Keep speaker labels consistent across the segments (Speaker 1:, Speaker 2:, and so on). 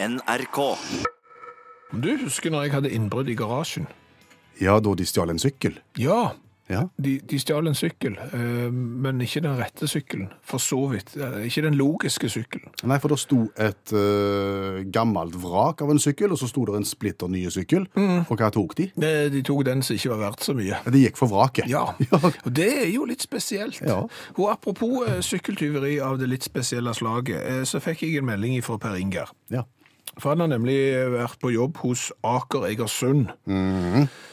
Speaker 1: NRK.
Speaker 2: Du husker når jeg hadde innbrudd i garasjen?
Speaker 3: Ja, da de stjal en sykkel.
Speaker 2: Ja,
Speaker 3: Ja.
Speaker 2: de, de stjal en sykkel, eh, men ikke den rette sykkelen. For så vidt. Eh, Ikke den logiske sykkelen.
Speaker 3: Nei, for det sto et eh, gammelt vrak av en sykkel, og så sto det en splitter nye sykkel. Og hva tok de?
Speaker 2: Eh, De tok den som ikke var verdt så mye.
Speaker 3: De gikk for vraket.
Speaker 2: Ja, og det er jo litt spesielt.
Speaker 3: Ja.
Speaker 2: Og apropos eh, sykkeltyveri av det litt spesielle slaget, eh, så fikk jeg en melding fra Per Inger.
Speaker 3: ja.
Speaker 2: For han har nemlig vært på jobb hos Aker Egersund.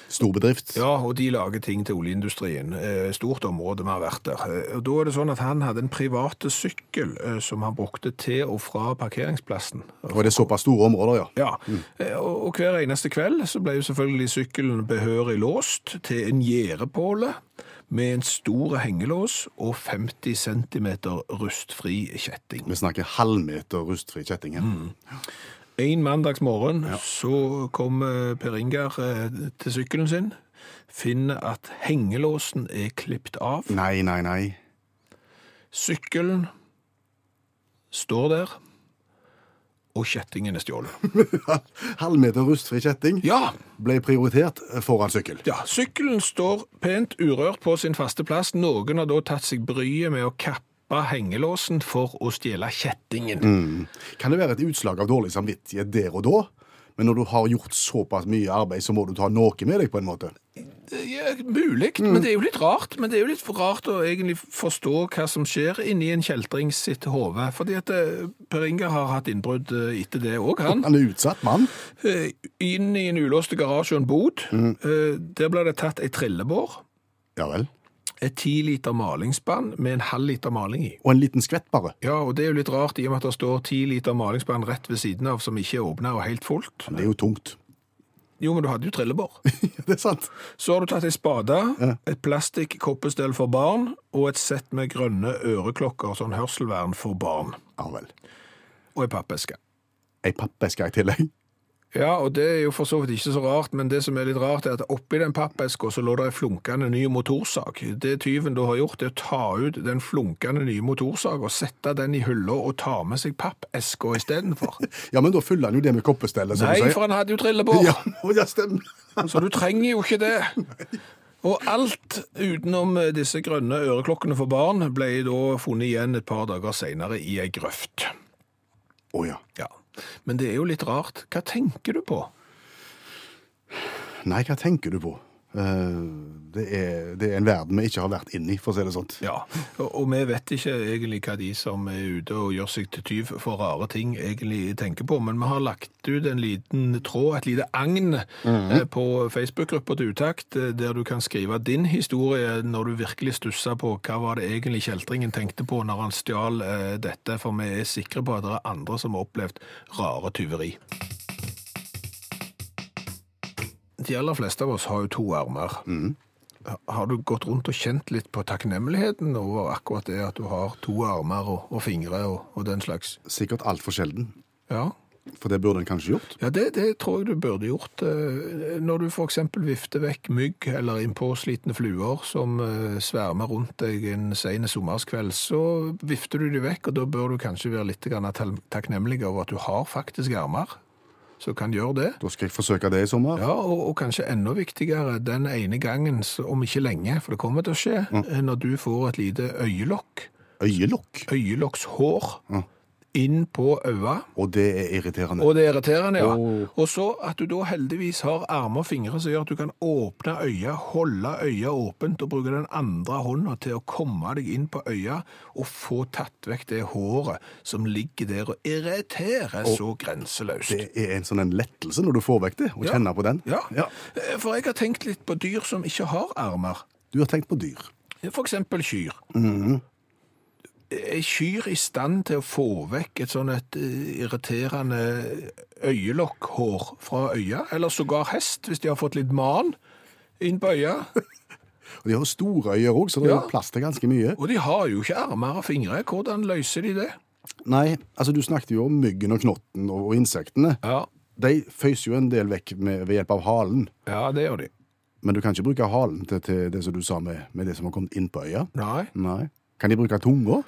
Speaker 3: Stor bedrift.
Speaker 2: Ja, og de lager ting til oljeindustrien. Eh, Stort område vi har vært der. Eh, Og da er det sånn at han hadde en private sykkel eh, som han brukte til og fra parkeringsplassen.
Speaker 3: Og det er såpass store områder, ja.
Speaker 2: Ja, Mm. og hver eneste kveld så ble jo selvfølgelig sykkelen behørig låst til en gjerdepåle med en stor hengelås og 50 cm rustfri kjetting.
Speaker 3: Vi snakker halvmeter rustfri kjetting her.
Speaker 2: En mandagsmorgen ja. så kom eh, Per Ingar eh, til sykkelen sin, finner at hengelåsen er klippet av.
Speaker 3: Nei, nei, nei.
Speaker 2: Sykkelen står der, og kjettingen er stjålet.
Speaker 3: Halvmeter rustfri kjetting
Speaker 2: Ja,
Speaker 3: ble prioritert foran sykkel.
Speaker 2: ja, sykkelen står pent urørt på sin faste plass. Noen har da tatt seg bryet med å kappe hengelåsen for å stjele kjettingen.
Speaker 3: Kan det være et utslag av dårlig samvittighet der og da? Men når du har gjort såpass mye arbeid, så må du ta noe med deg på en måte.
Speaker 2: Ja, mulig, men det er jo litt rart. Men det er jo litt for rart å egentlig forstå hva som skjer inni en kjeltring sitt hode. Fordi at eh, Per Inger har hatt innbrudd eh, etter det òg, han.
Speaker 3: Han er utsatt mann.
Speaker 2: Eh, Inn i en ulåste garasje og en bod. Mm. Der ble det tatt ei trillebår.
Speaker 3: Ja vel.
Speaker 2: Et ti liter malingsspann med en halv liter maling i.
Speaker 3: Og en liten skvett bare.
Speaker 2: Ja, og det er jo litt rart i og med at det står ti liter malingsspann rett ved siden av som ikke er åpna og helt fullt.
Speaker 3: Men Det er jo tungt.
Speaker 2: Jo, men du hadde jo trillebår.
Speaker 3: det er sant.
Speaker 2: Så har du tatt ei spade, et plastikk koppestell for barn og et sett med grønne øreklokker, sånn hørselvern for barn.
Speaker 3: Ja vel.
Speaker 2: Og ei pappeske.
Speaker 3: Ei pappeske i tillegg.
Speaker 2: Ja, og det er jo for så vidt ikke så rart, men det som er litt rart er at oppi den pappeska så lå det ei flunkende ny motorsag. Det tyven da har gjort er å ta ut den flunkende nye motorsaga, sette den i hylla og ta med seg pappeska istedenfor.
Speaker 3: Ja, men da fyller han jo det med koppestellet, som
Speaker 2: Nei,
Speaker 3: du sier.
Speaker 2: Nei, for han hadde jo trillebår.
Speaker 3: Ja, det stemmer.
Speaker 2: Så du trenger jo ikke det. Og alt utenom disse grønne øreklokkene for barn ble da funnet igjen et par dager senere i ei grøft.
Speaker 3: Å ja.
Speaker 2: Ja. Men det er jo litt rart. Hva tenker du på?
Speaker 3: Nei, hva tenker du på? Eh, Det er, det er en verden vi ikke har vært inne i, for å si det sånn.
Speaker 2: Ja, og, og vi vet ikke egentlig hva de som er ute og gjør seg til tyv for rare ting egentlig tenker på, men vi har lagt ut en liten tråd, et lite agn eh, på Facebook-gruppa til Utakt, eh, der du kan skrive din historie når du virkelig stusser på hva var det egentlig kjeltringen tenkte på når han stjal dette, for vi er sikre på at det er andre som har opplevd rare tyveri. De aller fleste av oss har jo to armer. Har du gått rundt og kjent litt på takknemligheten over akkurat det at du har to armer og, og fingre og, og den slags?
Speaker 3: Sikkert altfor sjelden.
Speaker 2: Ja.
Speaker 3: For det burde en kanskje gjort.
Speaker 2: Ja, det, det tror jeg du burde gjort. eh, Når du eksempel vifter vekk mygg eller innpåslitne fluer som eh, svermer rundt deg en sen sommerskveld, så vifter du de vekk, og da bør du kanskje være litt takknemlig over at du har faktisk armer som kan gjøre det.
Speaker 3: Da skal jeg forsøke det i sommer.
Speaker 2: Ja, og, og kanskje enda viktigere den ene gangen, om ikke lenge, for det kommer til å skje, mm. når du får et lite øyelokk,
Speaker 3: Øyelokk.
Speaker 2: øyelokkshår,
Speaker 3: Ja.
Speaker 2: Inn på øya,
Speaker 3: Og det er irriterende.
Speaker 2: og det er irriterende, ja.
Speaker 3: Oh.
Speaker 2: Og så at du da heldigvis har armer og fingre som gjør at du kan åpne øya, holde øya åpent og bruke den andre hånda til å komme deg inn på øya og få tatt vekk det håret som ligger der og irriterer så grenseløst.
Speaker 3: Det er en sånn en lettelse når du får vekk det, og
Speaker 2: Ja.
Speaker 3: kjenner på den.
Speaker 2: Ja,
Speaker 3: ja.
Speaker 2: Eh, for jeg har tenkt litt på dyr som ikke har armer.
Speaker 3: Du har tenkt på dyr.
Speaker 2: For eksempel kyr. Er kyr i stand til å få vekk et sånn et eh, irriterende øyelokkhår fra øya? Eller sågar hest, hvis de har fått litt man inn på øya?
Speaker 3: Og de har store øyer òg, så det
Speaker 2: Ja.
Speaker 3: plass til ganske mye.
Speaker 2: Og de har jo ikke armer og fingre. Hvordan løser de det?
Speaker 3: Nei, altså du snakket jo om myggen og knotten og, og insektene.
Speaker 2: Ja,
Speaker 3: De føyser jo en del vekk med, ved hjelp av halen.
Speaker 2: ja det gjør de.
Speaker 3: Men du kan ikke bruke halen til, til det som du sa med, med det som har kommet inn på øya.
Speaker 2: Nei,
Speaker 3: Nei. Kan de bruke tunga?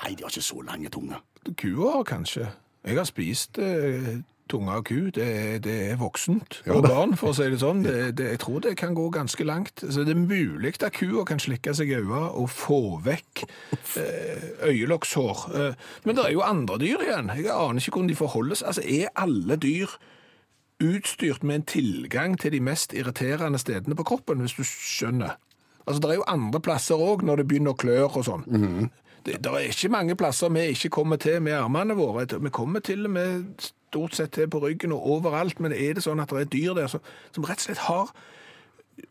Speaker 3: Nei, de har ikke så lange tunger.
Speaker 2: kua har kanskje. Jeg har spist eh, tunga av ku. Det, det er voksent
Speaker 3: Ja
Speaker 2: organ, for å si det sånn. Det, det, jeg tror det kan gå ganske langt. Så det er mulig at kua kan slikke seg i øynene og få vekk eh, øyelokkshår. Eh, men det er jo andre dyr igjen. Jeg aner ikke hvordan de forholder seg. Altså, er alle dyr utstyrt med en tilgang til de mest irriterende stedene på kroppen, hvis du skjønner? Altså, det er jo andre plasser òg, når det begynner å klør og sånn. det, det er ikke mange plasser vi ikke kommer til med armene våre. Vi kommer til og med stort sett til på ryggen og overalt, men er det sånn at det er dyr der som, som rett og slett har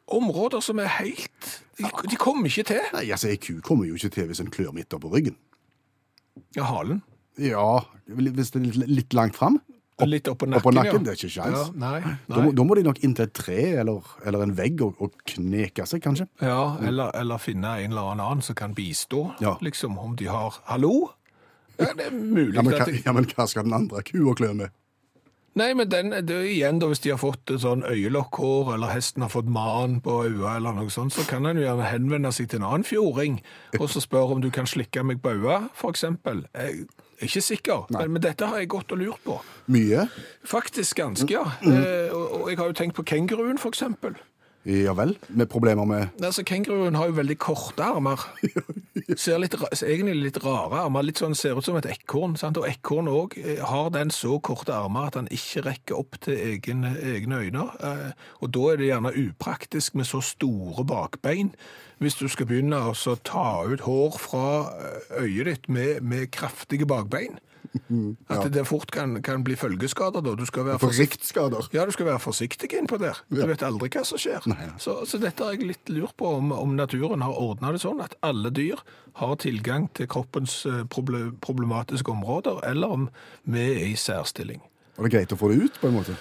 Speaker 2: områder som er helt De, de kommer ikke til.
Speaker 3: Nei, altså, Ei ku kommer jo ikke til hvis en klør midt oppå ryggen.
Speaker 2: Ja, halen.
Speaker 3: Ja, hvis det er litt langt fram.
Speaker 2: Litt oppå nakken.
Speaker 3: Oppå nakken,
Speaker 2: ja.
Speaker 3: det er ikke kjangs.
Speaker 2: Ja, nei,
Speaker 3: Da,
Speaker 2: nei.
Speaker 3: da må de nok inntil et tre eller, eller en vegg og, og kneke seg, kanskje.
Speaker 2: Ja, eller, eller finne en eller annen som kan bistå,
Speaker 3: Ja.
Speaker 2: liksom, om de har Hallo? Ja, det er mulig
Speaker 3: Ja, men, hva, ja, men hva skal den andre kua klø med?
Speaker 2: Nei, men den, det er igjen da, hvis de har fått sånn øyelokkhår, eller hesten har fått man på øyet, eller noe sånt, så kan en gjerne henvende seg til en annen fjording, og så spørre om du kan slikke meg på øyet, er ikke sikker, men, men dette har jeg gått og lurt på.
Speaker 3: Mye?
Speaker 2: Faktisk ganske, ja.
Speaker 3: Mm.
Speaker 2: Eh, og, og jeg har jo tenkt på kenguruen, for eksempel.
Speaker 3: Ja vel? Med problemer med
Speaker 2: Altså, Kenguruen har jo veldig korte armer. Ser litt, egentlig litt rare armer. Litt sånn Ser ut som et ekorn. sant? Og ekorn òg har den så korte armer at han ikke rekker opp til egen, egne øyne. Eh, Og da er det gjerne upraktisk med så store bakbein. Hvis du skal begynne å ta ut hår fra eh, øyet ditt med, med kraftige bakbein. At det fort kan, kan bli følgeskader da. Du skal være
Speaker 3: Forsiktskader.
Speaker 2: Ja, du skal være forsiktig innpå der. Du
Speaker 3: Ja.
Speaker 2: vet aldri hva som skjer.
Speaker 3: Nei, ja.
Speaker 2: Så, så dette har jeg litt lurt på, om, om naturen har ordna det sånn at alle dyr har tilgang til kroppens eh, proble problematiske områder, eller om vi er i særstilling.
Speaker 3: Var det greit å få det ut, på en måte?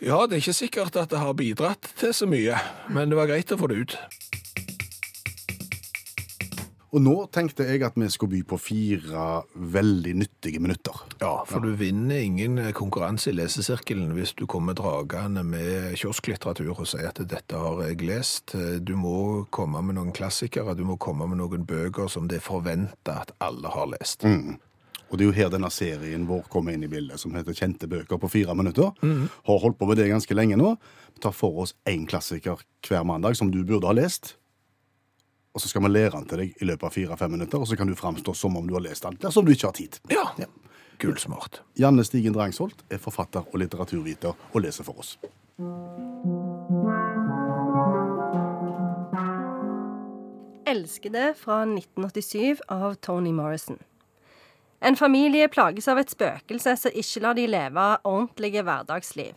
Speaker 2: Ja, det er ikke sikkert at det har bidratt til så mye, men det var greit å få det ut.
Speaker 3: Og nå tenkte jeg at vi skulle by på fire veldig nyttige minutter.
Speaker 2: Ja, for du vinner ingen konkurranse i lesesirkelen hvis du kommer dragende med kiosklitteratur og sier at dette har jeg lest. Du må komme med noen klassikere, du må komme med noen bøker som det er forventa at alle har lest.
Speaker 3: Og det er jo her denne serien vår kommer inn i bildet, som heter Kjente bøker på fire minutter. Har holdt på med det ganske lenge nå. Vi tar for oss én klassiker hver mandag som du burde ha lest. Og så skal vi lære den til deg i løpet av fire-fem minutter, og så kan du framstå som om du har lest den, dersom du ikke har tid.
Speaker 2: Ja, gullsmart.
Speaker 3: Janne Stigen Drangsholt er forfatter og litteraturviter og leser for oss.
Speaker 1: Elskede fra 1987 av Tony Morrison. En familie plages av et spøkelse som ikke lar de leve ordentlige hverdagsliv.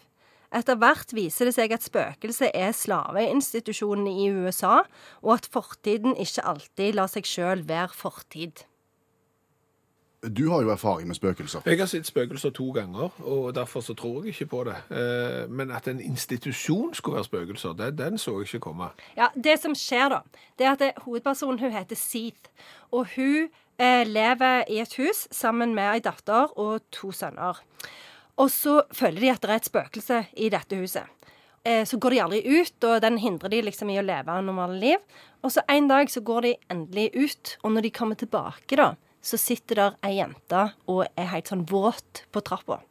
Speaker 1: Etter hvert viser det seg at spøkelset er slaveinstitusjonene i USA, og at fortiden ikke alltid lar seg sjøl være fortid.
Speaker 3: Du har jo erfaring med spøkelser.
Speaker 2: Jeg har sett spøkelser to ganger, og derfor så tror jeg ikke på det. Eh, Men at en institusjon skulle være spøkelser, det, den så jeg ikke komme.
Speaker 1: Ja, Det som skjer, da, det er at hovedpersonen hun heter Seath. Og hun eh, lever i et hus sammen med ei datter og to sønner. Og så føler de at det er et spøkelse i dette huset. Eh, så går de aldri ut, og den hindrer de liksom i å leve normale liv. Og så en dag så går de endelig ut, og når de kommer tilbake, da, så sitter der ei jente og er helt sånn våt på trappa.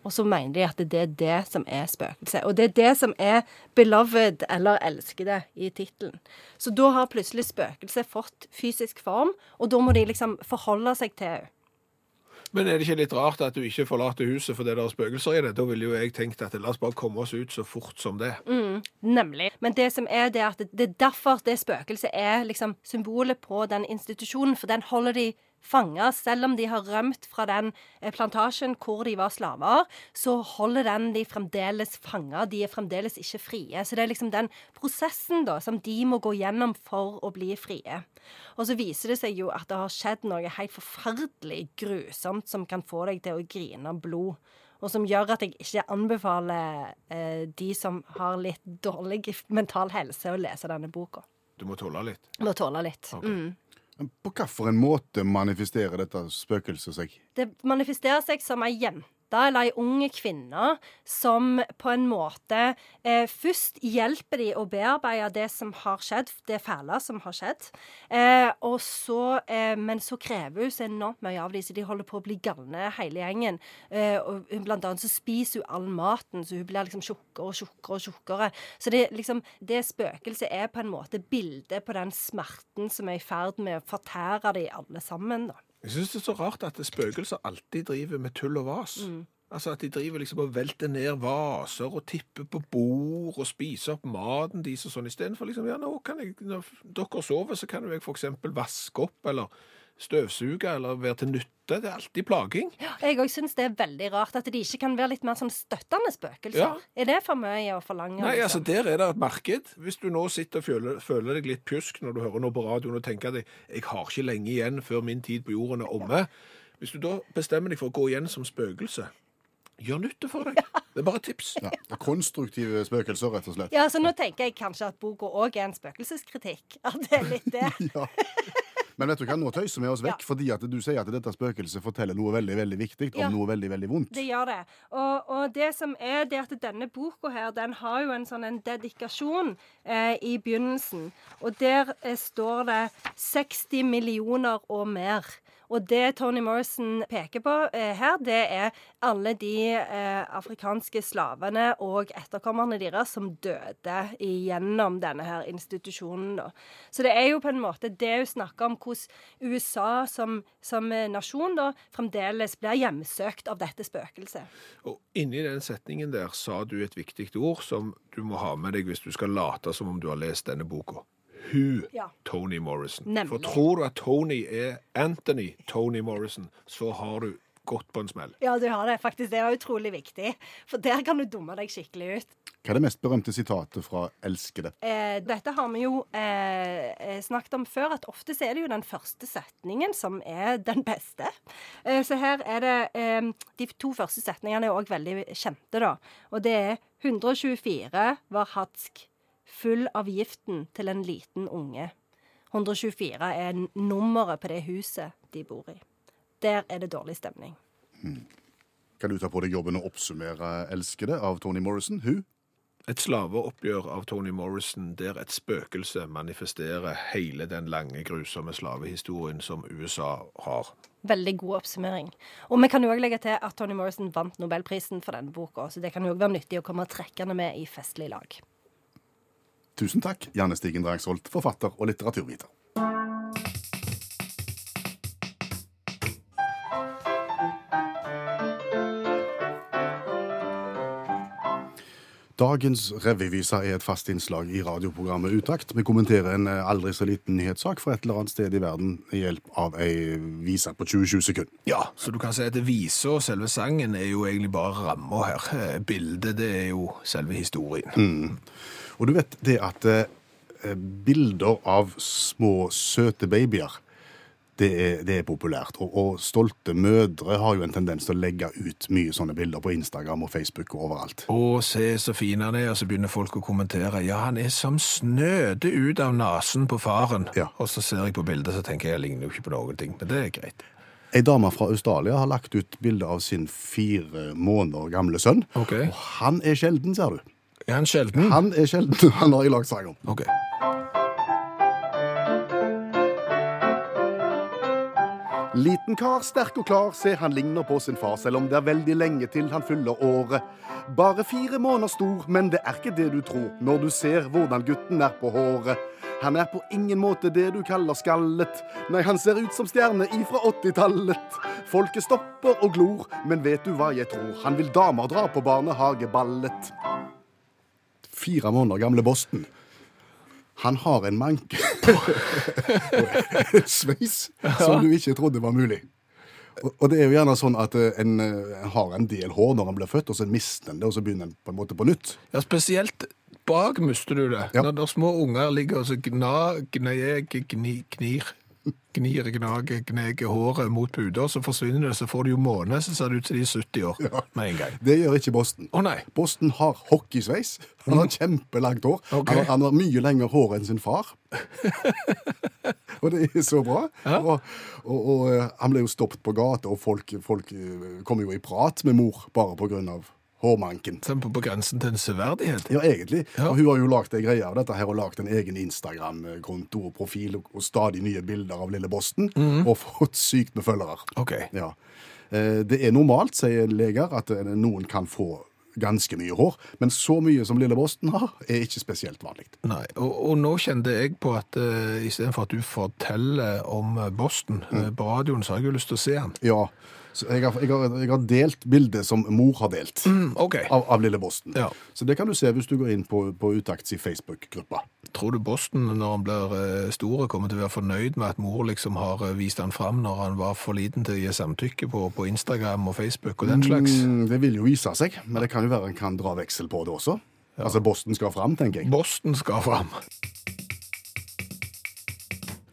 Speaker 1: Og så mener de at det er det som er spøkelset. Og det er det som er 'beloved' eller 'elskede' i tittelen. Så da har plutselig spøkelset fått fysisk form, og da må de liksom forholde seg til henne.
Speaker 2: Men er det ikke litt rart at du ikke forlater huset fordi det er spøkelser i det? Da ville jo jeg tenkt at la oss bare komme oss ut så fort som det.
Speaker 1: Nemlig. Men det som er det at det er derfor det spøkelset er liksom symbolet på den institusjonen, for den holder de fanga. Selv om de har rømt fra den eh, plantasjen hvor de var slaver, så holder den de fremdeles fanga. De er fremdeles ikke frie. Så det er liksom den prosessen da som de må gå gjennom for å bli frie. Og så viser det seg jo at det har skjedd noe helt forferdelig grusomt som kan få deg til å grine blod. Og som gjør at jeg ikke anbefaler eh, de som har litt dårlig mental helse, å lese denne boka.
Speaker 2: Du må tåle litt.
Speaker 1: Må tåle litt. Mm.
Speaker 3: På hvilken måte manifesterer dette spøkelset seg?
Speaker 1: Det manifesterer seg som ei jente eller ei ung kvinne som på en måte eh, først hjelper de å bearbeide det som har skjedd, det fæle som har skjedd. Eh, så, eh, men så krever hun så enormt mye av dem, så de holder på å bli galne hele gjengen. Eh, og blant annet så spiser hun all maten, så hun blir liksom tjukkere og tjukkere og tjukkere. Så det, liksom, det spøkelset er på en måte bildet på den smerten som er i ferd med å fortære de alle sammen. da.
Speaker 2: Jeg syns det er så rart at spøkelser alltid driver med tull og vas. Altså at de driver liksom og velter ned vaser og tipper på bord og spiser opp maten deres og sånn istedenfor liksom Ja, nå kan jeg Når dere sover, så kan jeg f.eks. vaske opp eller støvsuge eller være til nytte. Det er alltid plaging.
Speaker 1: Jeg òg syns det er veldig rart at de ikke kan være litt mer sånn støttende spøkelser.
Speaker 2: Ja.
Speaker 1: Er det for mye å forlange?
Speaker 2: Nei, altså
Speaker 1: liksom?
Speaker 2: Der er det et marked. Hvis du nå sitter og føler, føler deg litt pjusk når du hører noe på radioen og tenker at jeg, jeg har ikke lenge igjen før min tid på jorden er omme. Hvis du da bestemmer deg for å gå igjen som spøkelse, gjør nytte for deg. Det er bare et tips.
Speaker 3: Ja. Konstruktive spøkelser, rett og slett.
Speaker 1: Ja, så nå tenker jeg kanskje at boka òg er en spøkelseskritikk. At det er litt det.
Speaker 3: Ja. Men vet du hva, nå tøyser vi oss vekk, fordi at du sier at dette spøkelset forteller noe veldig veldig viktig om noe veldig veldig vondt.
Speaker 1: Det gjør det. Og, og det som er det at denne boka her, den har jo en sånn en dedikasjon eh, i begynnelsen. Og der eh, står det 60 millioner og mer. Og det Tony Morrison peker på eh, her, det er alle de eh, afrikanske slavene og etterkommerne deres som døde gjennom denne her institusjonen. Så det er jo på en måte det hun snakker om, hvordan USA som, som eh, nasjon da fremdeles blir hjemsøkt av dette spøkelset.
Speaker 2: Og inni den setningen der sa du et viktig ord som du må ha med deg hvis du skal late som om du har lest denne boka. Hun,
Speaker 1: Ja.
Speaker 2: Tony Morrison.
Speaker 1: Nemlig.
Speaker 2: For tror du at Tony er Anthony Tony Morrison, så har du gått på en smell.
Speaker 1: Ja, du har det. Faktisk, det var utrolig viktig. For der kan du dumme deg skikkelig ut.
Speaker 3: Hva er det mest berømte sitatet fra Elskede?
Speaker 1: Eh, dette har vi jo eh, eh, snakket om før, at ofte så er det jo den første setningen som er den beste. Eh, så her er det eh, De to første setningene er òg veldig kjente, da. Og det er 124 var hatsk, full av giften til en liten unge. 124 er nummeret på det huset de bor i. Der er det dårlig stemning.
Speaker 3: Kan du ta på deg jobben å oppsummere Elskede av Toni Morrison? Hun?
Speaker 2: Et slaveoppgjør av Tony Morrison der et spøkelse manifesterer hele den lange, grusomme slavehistorien som USA har.
Speaker 1: Veldig god oppsummering. Og vi kan jo også legge til at Tony Morrison vant Nobelprisen for denne boka, så det kan jo også være nyttig å komme trekkende med i festlig lag.
Speaker 3: Tusen takk, Janne Stigen Drangsholt, forfatter og litteraturviter. Dagens revyvise er et fast innslag i radioprogrammet Utakt. Vi kommenterer en eh, aldri så liten nyhetssak fra et eller annet sted i verden ved hjelp av ei vise på 20-20 sekunder.
Speaker 2: Ja, så du kan si at visa og selve sangen er jo egentlig bare ramma her. Eh, Bildet, det er jo selve historien.
Speaker 3: Og du vet det at eh, bilder av små, søte babyer, det er, det er populært. Og, og stolte mødre har jo en tendens til å legge ut mye sånne bilder på Instagram og Facebook og overalt.
Speaker 2: Å, se så fin han er, og så begynner folk å kommentere. Ja, han er som snøde ut av nasen på faren.
Speaker 3: Ja.
Speaker 2: Og så ser jeg på bildet, så tenker jeg, jeg ligner jo ikke på noen ting. Men det er greit.
Speaker 3: Ei dame fra Australia har lagt ut bilde av sin fire måneder gamle sønn.
Speaker 2: Okay.
Speaker 3: Og han er sjelden, ser du.
Speaker 2: Er han sjelden?
Speaker 3: Han er sjelden. Han har jeg lagd sang om.
Speaker 2: Ok.
Speaker 3: Liten kar, sterk og klar, se han ligner på sin far, selv om det er veldig lenge til han fyller året. Bare fire måneder stor, men det er ikke det du tror når du ser hvordan gutten er på håret. Han er på ingen måte det du kaller skallet. Nei, han ser ut som stjerne ifra 80-tallet. Folket stopper og glor, men vet du hva jeg tror? Han vil damer dra på barnehageballet. Fire måneder gamle Boston. Han har en manke sveis som du ikke trodde var mulig. Og, og det er jo gjerne sånn at eh, en eh, har en del hår når en blir født, og så mister en det, og så begynner en på en måte på nytt.
Speaker 2: Ja, spesielt bak mister du det.
Speaker 3: Ja.
Speaker 2: Når, når små unger ligger og så gna, gneier, gni, knir gnir, gnager, gneger håret mot puter, så forsvinner det, så får du jo måne, så ser det ut som de er 70 år med en gang.
Speaker 3: Det gjør ikke Boston.
Speaker 2: Å nei.
Speaker 3: Boston har hockeysveis. Han har kjempelangt hår.
Speaker 2: Okay.
Speaker 3: Han, har, han har mye lengre hår enn sin far. og det er så bra. Og, og, og eh, han ble jo stoppet på gata, og folk, folk eh, kom jo i prat med mor bare på grunn av hårmanken.
Speaker 2: Som på, grensen til en severdighet.
Speaker 3: Ja, egentlig.
Speaker 2: Ja.
Speaker 3: Og hun har jo lagd ei greie av dette her og lagd en egen Instagram-konto og profil og, og stadig nye bilder av lille Boston, og fått sykt med følgere.
Speaker 2: Ok.
Speaker 3: Ja. Eh, Det er normalt, sier leger, at eh, noen kan få ganske mye hår, men så mye som lille Boston har, er ikke spesielt vanlig.
Speaker 2: Nei, og, og nå kjente jeg på at uh, istedenfor at du forteller om eh, Boston mm. på radioen, så har jeg jo lyst til å se han.
Speaker 3: Ja, jeg har, jeg, har, jeg har delt bildet som mor har delt
Speaker 2: OK.
Speaker 3: av, av lille Boston.
Speaker 2: Ja.
Speaker 3: Så det kan du se hvis du går inn på, på Utakts Facebook-gruppa.
Speaker 2: Tror du Boston, når han blir eh, stor, kommer til å være fornøyd med at mor liksom har eh, vist han fram når han var for liten til å gi samtykke på, på Instagram og Facebook og den slags?
Speaker 3: Mm, det vil jo vise seg, men det kan jo være en kan dra veksel på det også. Altså, Boston skal fram, tenker jeg.
Speaker 2: Boston skal fram.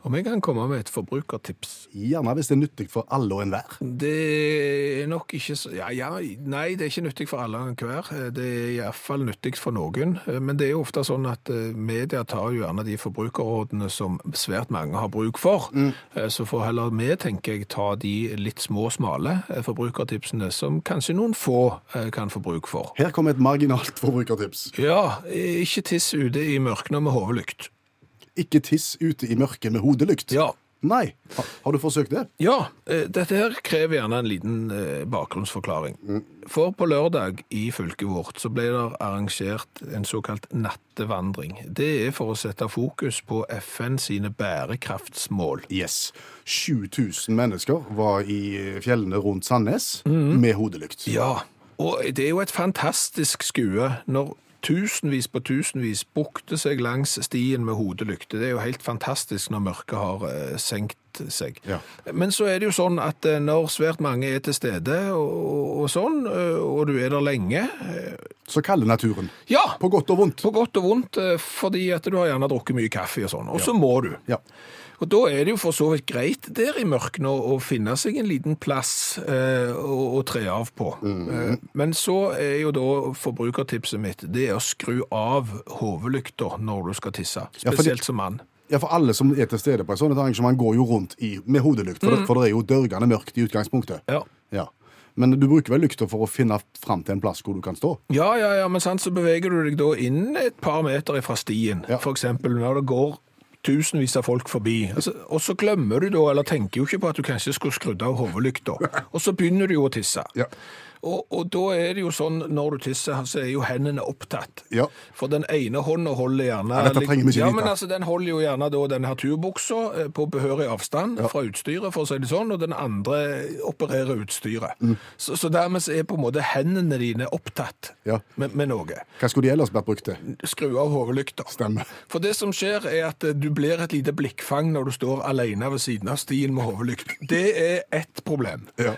Speaker 2: Om jeg kan komme med et forbrukertips?
Speaker 3: Gjerne hvis det er nyttig for alle og enhver.
Speaker 2: Det er nok ikke så ja, ja, Nei, det er ikke nyttig for alle og enhver. Det er iallfall nyttig for noen. Men det er jo ofte sånn at eh, media tar jo gjerne de forbrukerrådene som svært mange har bruk for. Mm. Så får heller vi, tenker jeg, ta de litt små, smale eh, forbrukertipsene som kanskje noen få eh, kan få bruk for.
Speaker 3: Her kommer et marginalt forbrukertips.
Speaker 2: Ja, ikke tiss ute i mørket med hodelykt.
Speaker 3: Ikke tiss ute i mørket med hodelykt.
Speaker 2: Ja.
Speaker 3: Nei. Ha, har du forsøkt det?
Speaker 2: Ja, eh, dette her krever gjerne en liten eh, bakgrunnsforklaring. For på lørdag i fylket vårt så ble det arrangert en såkalt nattevandring. Det er for å sette fokus på FN sine bærekraftsmål.
Speaker 3: Yes. 7000 mennesker var i fjellene rundt Sandnes med hodelykt.
Speaker 2: Ja, og det er jo et fantastisk skue når tusenvis på tusenvis bukte seg langs stien med hodelykte. Det er jo helt fantastisk når mørket har eh, senkt seg.
Speaker 3: Ja.
Speaker 2: Men så er det jo sånn at eh, når svært mange er til stede og, og sånn, eh, og du er der lenge
Speaker 3: Så kaller naturen.
Speaker 2: Ja!
Speaker 3: På godt og vondt.
Speaker 2: På godt og vondt, fordi at du har gjerne drukket mye kaffe og sånn, og så må du.
Speaker 3: Ja.
Speaker 2: Og da er det jo for så vidt greit der i mørket å, finne seg en liten plass eh, å, å tre av på. Eh, men så er jo da forbrukertipset mitt det er å skru av hovedlykter når du skal tisse.
Speaker 3: Ja,
Speaker 2: Spesielt som mann.
Speaker 3: Ja, for alle som er til stede på et sånt arrangement, går jo rundt i, med hodelykt, for, det, for det er jo dørgende mørkt i utgangspunktet.
Speaker 2: Ja.
Speaker 3: Ja. Men du bruker vel lykta for å finne fram til en plass hvor du kan stå?
Speaker 2: Ja, ja, ja, men sant, så beveger du deg da inn et par meter fra stien.
Speaker 3: Ja.
Speaker 2: Eksempel når det går tusenvis av folk forbi. Altså, og så glemmer du da, eller tenker jo ikke på at du kanskje skulle skrudd av hodelykta. Og så begynner du jo å tisse.
Speaker 3: Ja.
Speaker 2: Og, og da er det jo sånn, når du tisser, så er jo hendene opptatt.
Speaker 3: Ja.
Speaker 2: For den ene hånda holder gjerne...
Speaker 3: Ja, dette trenger vi ikke
Speaker 2: ja, men altså, den holder jo gjerne da den her turbuksa eh, på behørig avstand fra utstyret, for å si det sånn, og den andre opererer utstyret.
Speaker 3: Mm.
Speaker 2: Så, så dermed så er på en måte hendene dine opptatt
Speaker 3: Ja.
Speaker 2: med, med noe.
Speaker 3: Hva skulle de ellers vært brukt til?
Speaker 2: Skru av hodelykta.
Speaker 3: Stemmer.
Speaker 2: For det som skjer er at eh, du blir et lite blikkfang når du står alene ved siden av stien med hovedlykt. Det er ett problem.
Speaker 3: Ja.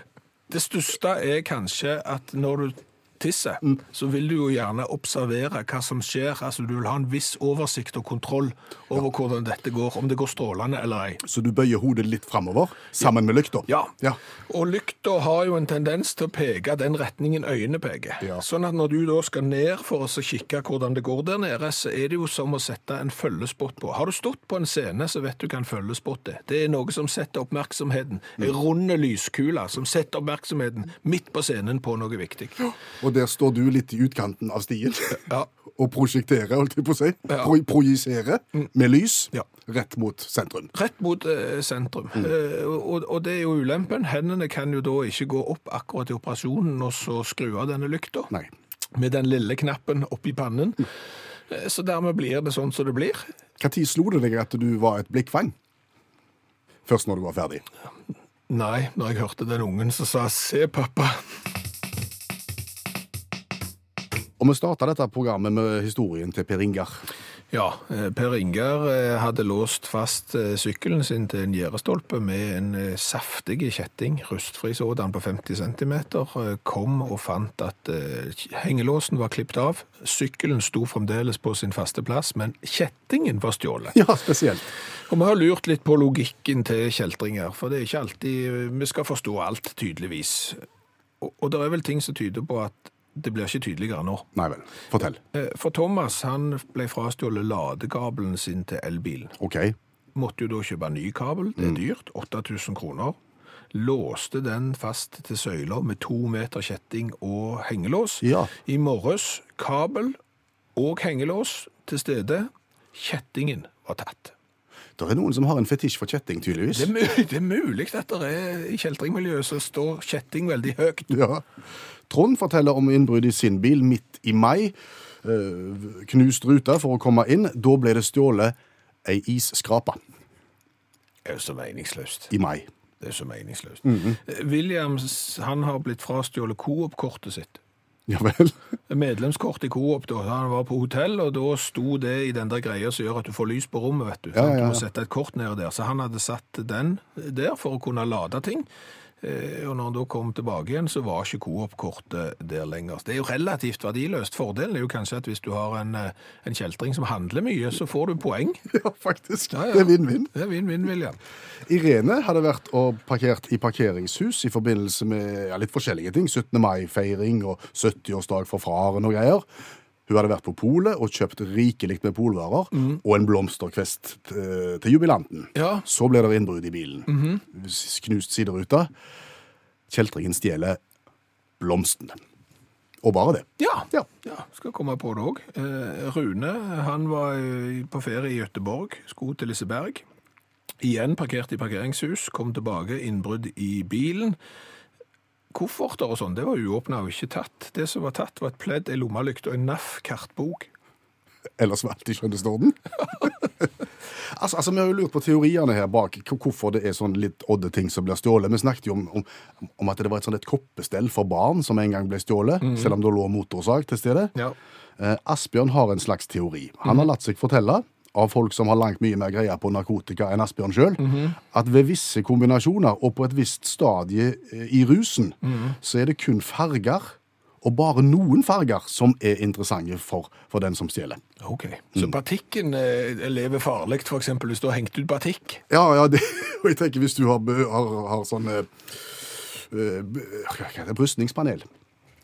Speaker 2: Det største er kanskje at når du tisser,
Speaker 3: Mm.
Speaker 2: så vil du jo gjerne observere hva som skjer. Altså Du vil ha en viss oversikt og kontroll over hvordan dette går, om det går strålende eller ei.
Speaker 3: Så du bøyer hodet litt framover, sammen med lykta?
Speaker 2: Ja.
Speaker 3: Ja.
Speaker 2: Og lykta har jo en tendens til å peke den retningen øynene peker.
Speaker 3: Ja.
Speaker 2: Sånn at når du da skal ned for å kikke hvordan det går der nede, så er det jo som å sette en følgespott på. Har du stått på en scene, så vet du hva en følgespott er. Det er noe som setter oppmerksomheten. En runde lyskule som setter oppmerksomheten midt på scenen på noe viktig.
Speaker 3: Og der står du litt i utkanten av stien
Speaker 2: Ja.
Speaker 3: og prosjekterer, holdt jeg på å si.
Speaker 2: Ja.
Speaker 3: Pro projiserer med lys
Speaker 2: Ja.
Speaker 3: rett mot sentrum.
Speaker 2: Rett mot eh, sentrum. Eh, og, og det er jo ulempen. Hendene kan jo da ikke gå opp akkurat i operasjonen og så skru av denne lykta.
Speaker 3: Nei.
Speaker 2: med den lille knappen oppi pannen. Eh, Så dermed blir det sånn som det blir.
Speaker 3: Når slo det deg at du var et blikkfang? Først når du var ferdig.
Speaker 2: Nei, når jeg hørte den ungen som sa 'se, pappa'.
Speaker 3: Og vi starta dette programmet med historien til Per Ingar.
Speaker 2: Ja, eh, Per Ingar eh, hadde låst fast eh, sykkelen sin til en gjerdestolpe med en saftig kjetting, rustfri sådan på 50 cm. Kom og fant at hengelåsen var klippet av. Sykkelen sto fremdeles på sin faste plass, men kjettingen var stjålet.
Speaker 3: Ja, spesielt.
Speaker 2: Og vi har lurt litt på logikken til kjeltringer, for det er ikke alltid vi skal forstå alt, tydeligvis. Og, og det er vel ting som tyder på at det blir ikke tydeligere nå.
Speaker 3: Nei vel. Fortell.
Speaker 2: Eh, For Thomas han ble frastjålet ladekabelen sin til elbilen.
Speaker 3: OK.
Speaker 2: Måtte jo da kjøpe ny kabel, det er dyrt, 8000 kroner. Låste den fast til søyler med to meter kjetting og hengelås.
Speaker 3: Ja.
Speaker 2: I morges kabel og hengelås til stede. Kjettingen var tatt.
Speaker 3: Det er noen som har en fetisj for kjetting, tydeligvis.
Speaker 2: Det er, mulig, det er mulig at det er i kjeltringmiljøet så står kjetting veldig høyt.
Speaker 3: Ja. Trond forteller om innbrudd i sin bil midt i mai. Eh, knust ruta for å komme inn. Da ble det stjålet ei isskrape
Speaker 2: Det er jo så meningsløst.
Speaker 3: i mai.
Speaker 2: Det er så meningsløst. Eh, Williams han har blitt frastjålet Coop-kortet sitt.
Speaker 3: Ja vel.
Speaker 2: Medlemskort i Coop da. Han var på hotell, og da sto det i den der greia som gjør at du får lys på rommet, vet du.
Speaker 3: Ja,
Speaker 2: ja,
Speaker 3: ja,
Speaker 2: Du må sette et kort ned der. Så han hadde satt den der for å kunne lade ting. Eh, Og når han da kom tilbake igjen, så var ikke Coop-kortet der lenger. Det er jo relativt verdiløst. Fordelen er jo kanskje at hvis du har en, eh, en kjeltring som handler mye, så får du poeng.
Speaker 3: Ja, faktisk.
Speaker 2: Ja, ja.
Speaker 3: Det er vinn-vinn.
Speaker 2: Det er vinn-vinn, William.
Speaker 3: Irene hadde vært og parkert i parkeringshus i forbindelse med ja, litt forskjellige ting. 17. mai-feiring og 70-årsdag for faren og greier. Hun hadde vært på polet og kjøpt rikelig med polvarer og en blomsterkvest til, til jubilanten.
Speaker 2: Ja.
Speaker 3: Så ble det innbrudd i bilen. Knust sideruta. Kjeltringen stjeler blomstene. Og bare det.
Speaker 2: Ja.
Speaker 3: Ja.
Speaker 2: Ja, skal komme på det òg. Eh, Rune han var eh, på ferie i Gøteborg, skulle til Liseberg. Igjen parkert i parkeringshus, kom tilbake, innbrudd i bilen. Kofferter og sånn, det var uåpna og ikke tatt. Det som var tatt, var et pledd, ei lommelykt og en NAF-kartbok.
Speaker 3: Ellers var alt i skjønnestorden. altså, altså, Vi har jo lurt på teoriene her bak hvorfor det er sånn litt odde ting som blir stjålet. Vi snakket jo om, om, om at det var et sånt et koppestell for barn som en gang ble stjålet, selv om det lå motorsag til stede.
Speaker 2: Ja.
Speaker 3: Eh, Asbjørn har en slags teori. Han har latt seg fortelle av folk som har langt mye mer greie på narkotika enn Asbjørn sjøl, at ved visse kombinasjoner og på et visst stadie eh, i rusen, så er det kun farger, og bare noen farger, som er interessante for, for den som stjeler.
Speaker 2: OK. Så batikken eh, lever farlig, eksempel hvis du har hengt ut batikk.
Speaker 3: Ja, ja, det, og jeg tenker hvis du har, har, har sånn eh, eh? Brystningspanel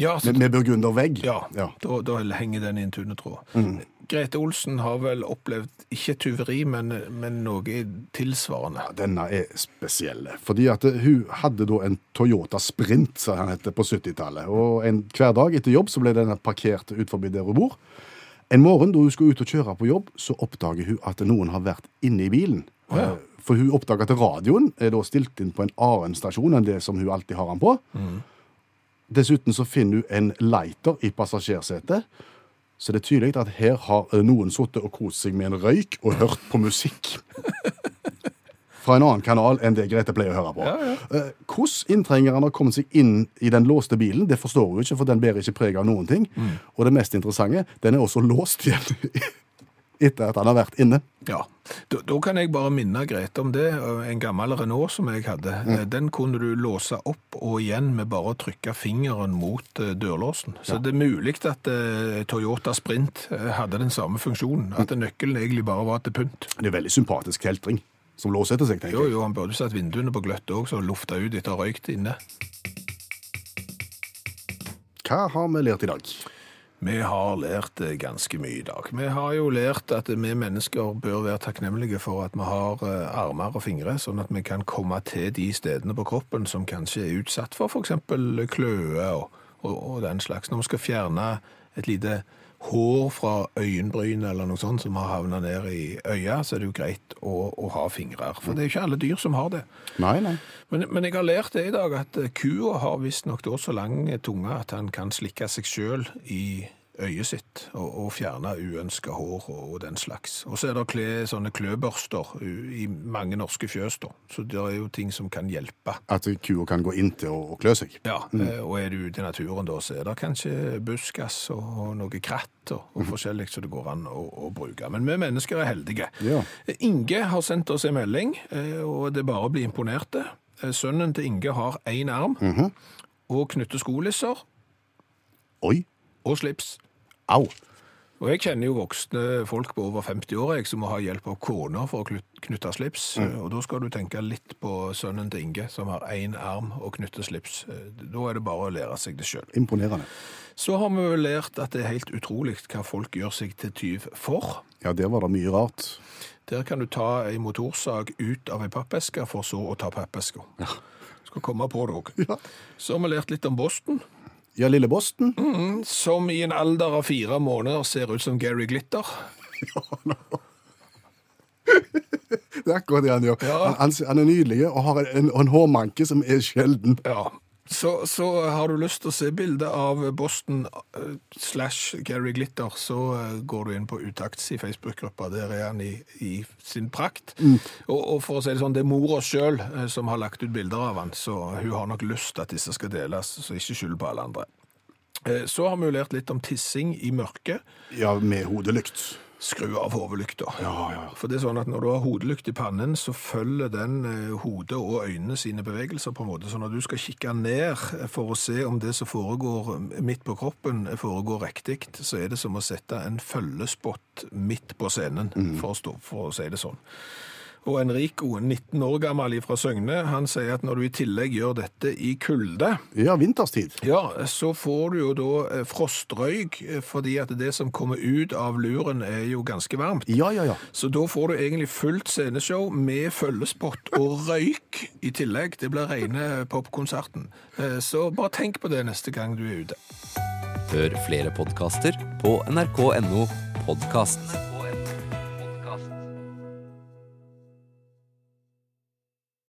Speaker 2: Ja, så,
Speaker 3: med, med burgundervegg.
Speaker 2: ja,
Speaker 3: ja.
Speaker 2: Da, da henger den i en tunnetråd. Grete Olsen har vel opplevd ikke tyveri, men, men noe tilsvarende.
Speaker 3: Ja, Denne er spesiell. Fordi at hun hadde da en Toyota Sprint, som han heter, på 70-tallet. Og en, hver dag etter jobb så ble denne parkert ut forbi der hun bor. En morgen da hun skulle ut og kjøre på jobb, så oppdager hun at noen har vært inne i bilen.
Speaker 2: ja.
Speaker 3: Eh, For hun oppdager at radioen er da stilt inn på en annen stasjon enn det som hun alltid har den på. Dessuten så finner hun en lighter i passasjersetet. Så det er tydelig at her har eh, noen sittet og kost seg med en røyk og hørt på musikk. Fra en annen kanal enn det Grete pleier å høre på.
Speaker 2: Ja,
Speaker 3: ja. Hvordan inntrengeren har kommet seg inn i den låste bilen, det forstår hun ikke, for den bærer ikke preg av noen ting. Og det mest interessante, den er også låst igjen etter at han har vært inne.
Speaker 2: Ja, da, da kan jeg bare minne Grete om det. En gammel Renault som jeg hadde, mm. den kunne du låse opp og igjen med bare å trykke fingeren mot eh, dørlåsen. Så det er mulig at eh, Toyota Sprint hadde den samme funksjonen, at nøkkelen egentlig bare var til pynt.
Speaker 3: Det er veldig sympatisk kjeltring som låser etter seg, tenker jeg.
Speaker 2: jo, jo, han burde satt vinduene på gløtt òg, så lufta ut etter røykt inne.
Speaker 3: Hva har vi lært i dag?
Speaker 2: Vi har lært eh, ganske mye i dag. Vi har jo lært at vi mennesker bør være takknemlige for at vi har eh, armer og fingre, sånn at vi kan komme til de stedene på kroppen som kanskje er utsatt for f.eks. kløe og, og, og den slags. Når vi skal fjerne et lite hår fra øyenbryn eller noe sånt som har havnet ned i øya, så er det jo greit å, å ha fingre. For det er jo ikke alle dyr som har det.
Speaker 3: Nei, nei.
Speaker 2: Men, men jeg har lært det i dag, at kua har visstnok da så lang tunge at han kan slikke seg sjøl i øyet sitt og, og fjerne uønska hår og, og den slags. Og så er det kle, sånne kløbørster i mange norske fjøs, da. Så det er jo ting som kan hjelpe.
Speaker 3: At kua kan gå inn til å, å klø seg.
Speaker 2: Ja, mm. og er du ute i naturen da, så er det kanskje buskas og, noe kratt og, og forskjellig som det går an å, å bruke. Men vi mennesker er heldige.
Speaker 3: Ja.
Speaker 2: Inge har sendt oss en melding, eh, og det er bare å bli imponerte. Eh, Sønnen til Inge har én arm og knytter skolisser
Speaker 3: Oi.
Speaker 2: og slips.
Speaker 3: Au.
Speaker 2: Og jeg kjenner jo voksne folk på over 50 år jeg, som må ha hjelp av kona for å knytte slips. Mm. Og da skal du tenke litt på sønnen til Inge, som har én arm og knytter slips. Eh, Da er det bare å lære seg det sjøl.
Speaker 3: Imponerende.
Speaker 2: Så har vi jo lært at det er helt utrolig hva folk gjør seg til tyv for.
Speaker 3: Ja, der var det mye rart.
Speaker 2: Der kan du ta ei motorsag ut av ei pappeske, for så å ta pappeska. Skal komme på det òg.
Speaker 3: Ja.
Speaker 2: Så har vi lært litt om Boston,
Speaker 3: Ja, lille Boston.
Speaker 2: som i en alder av fire måneder ser ut som Gary Glitter.
Speaker 3: Det er akkurat det han gjør.
Speaker 2: Ja.
Speaker 3: Han, han, han er nydelig og har en, en hårmanke som er sjelden.
Speaker 2: Ja. Så, så har du lyst til å se bilde av Boston eh, slash Gary Glitter, så eh, går du inn på Utakts i Facebook-gruppa. Der er han i, i sin prakt. Og, og for å si det sånn, det er mora sjøl som har lagt ut bilder av han, så hun har nok lyst til at disse skal deles, så ikke skyld på alle andre. Eh, Så har vi jo lært litt om tissing i mørket.
Speaker 3: Ja, med hodelykt.
Speaker 2: Skru av hodelykta.
Speaker 3: Ja, ja.
Speaker 2: For det er sånn at når du har hodelykt i pannen, så følger den eh, hodet og øynene sine bevegelser på en måte. Så når du skal kikke ned for å se om det som foregår midt på kroppen, foregår riktig, så er det som å sette en følgespott midt på scenen, for, å stå, for å si det sånn. Og Enrico, 19 år gammel fra Søgne, han sier at når du i tillegg gjør dette i kulde,
Speaker 3: Ja, vinterstid.
Speaker 2: ja, så får du jo da eh, frostrøyk, eh, fordi at det som kommer ut av luren er jo ganske varmt.
Speaker 3: Ja, ja, ja.
Speaker 2: Så da får du egentlig fullt sceneshow med følgespott og røyk i tillegg. Det blir rene popkonserten. Eh, Så bare tenk på det neste gang du er ute.
Speaker 4: Hør flere podkaster på nrk.no podkast.